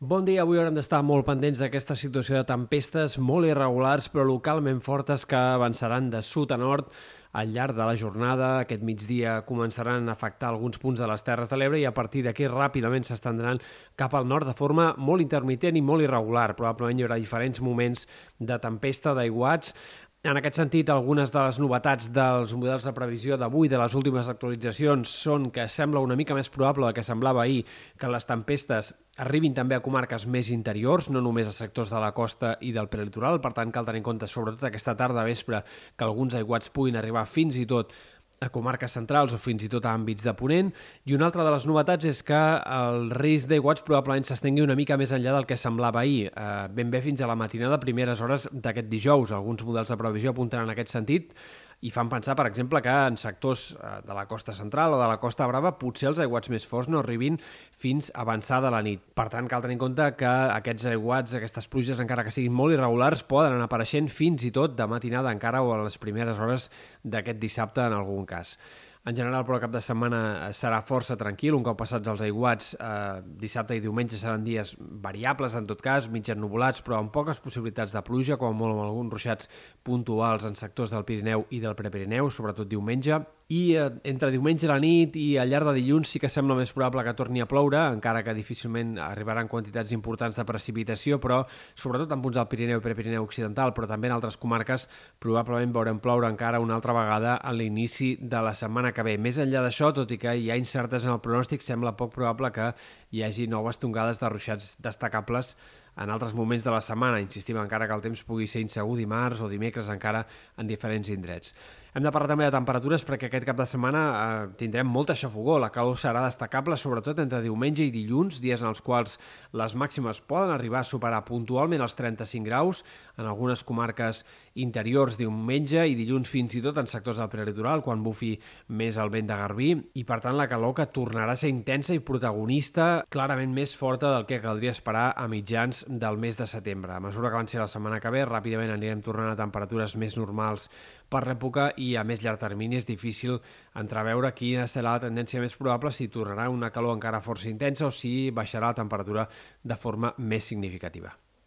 Bon dia, avui haurem d'estar molt pendents d'aquesta situació de tempestes molt irregulars però localment fortes que avançaran de sud a nord al llarg de la jornada. Aquest migdia començaran a afectar alguns punts de les Terres de l'Ebre i a partir d'aquí ràpidament s'estendran cap al nord de forma molt intermitent i molt irregular. Probablement hi haurà diferents moments de tempesta, d'aiguats, en aquest sentit, algunes de les novetats dels models de previsió d'avui, de les últimes actualitzacions, són que sembla una mica més probable que semblava ahir que les tempestes arribin també a comarques més interiors, no només a sectors de la costa i del prelitoral, per tant cal tenir en compte sobretot aquesta tarda vespre que alguns aiguats puguin arribar fins i tot a comarques centrals o fins i tot a àmbits de Ponent. I una altra de les novetats és que el risc d'aiguats probablement s'estengui una mica més enllà del que semblava ahir, eh, ben bé fins a la matinada, primeres hores d'aquest dijous. Alguns models de previsió apunten en aquest sentit, i fan pensar, per exemple, que en sectors eh, de la costa central o de la costa brava potser els aiguats més forts no arribin fins avançada la nit. Per tant, cal tenir en compte que aquests aiguats, aquestes pluges, encara que siguin molt irregulars, poden anar apareixent fins i tot de matinada encara o a les primeres hores d'aquest dissabte en algun cas. En general, però, cap de setmana serà força tranquil. Un cop passats els aiguats, eh, dissabte i diumenge seran dies variables, en tot cas, mitjans nuvolats, però amb poques possibilitats de pluja, com molt amb alguns ruixats puntuals en sectors del Pirineu i del Prepirineu, sobretot diumenge i eh, entre diumenge a la nit i al llarg de dilluns sí que sembla més probable que torni a ploure, encara que difícilment arribaran quantitats importants de precipitació, però sobretot en punts del Pirineu i Prepirineu Occidental, però també en altres comarques probablement veurem ploure encara una altra vegada a l'inici de la setmana que ve. Més enllà d'això, tot i que hi ha incertes en el pronòstic, sembla poc probable que hi hagi noves tongades de ruixats destacables en altres moments de la setmana, insistim encara que el temps pugui ser insegur dimarts o dimecres encara en diferents indrets. Hem de parlar també de temperatures perquè aquest cap de setmana eh, tindrem molta xafogó. La calor serà destacable, sobretot entre diumenge i dilluns, dies en els quals les màximes poden arribar a superar puntualment els 35 graus, en algunes comarques interiors diumenge i dilluns fins i tot en sectors del prelitoral, quan bufi més el vent de Garbí, i per tant la calor que tornarà a ser intensa i protagonista clarament més forta del que caldria esperar a mitjans del mes de setembre. A mesura que avanci la setmana que ve, ràpidament anirem tornant a temperatures més normals per l'època i a més llarg termini és difícil entreveure quina serà la tendència més probable si tornarà una calor encara força intensa o si baixarà la temperatura de forma més significativa.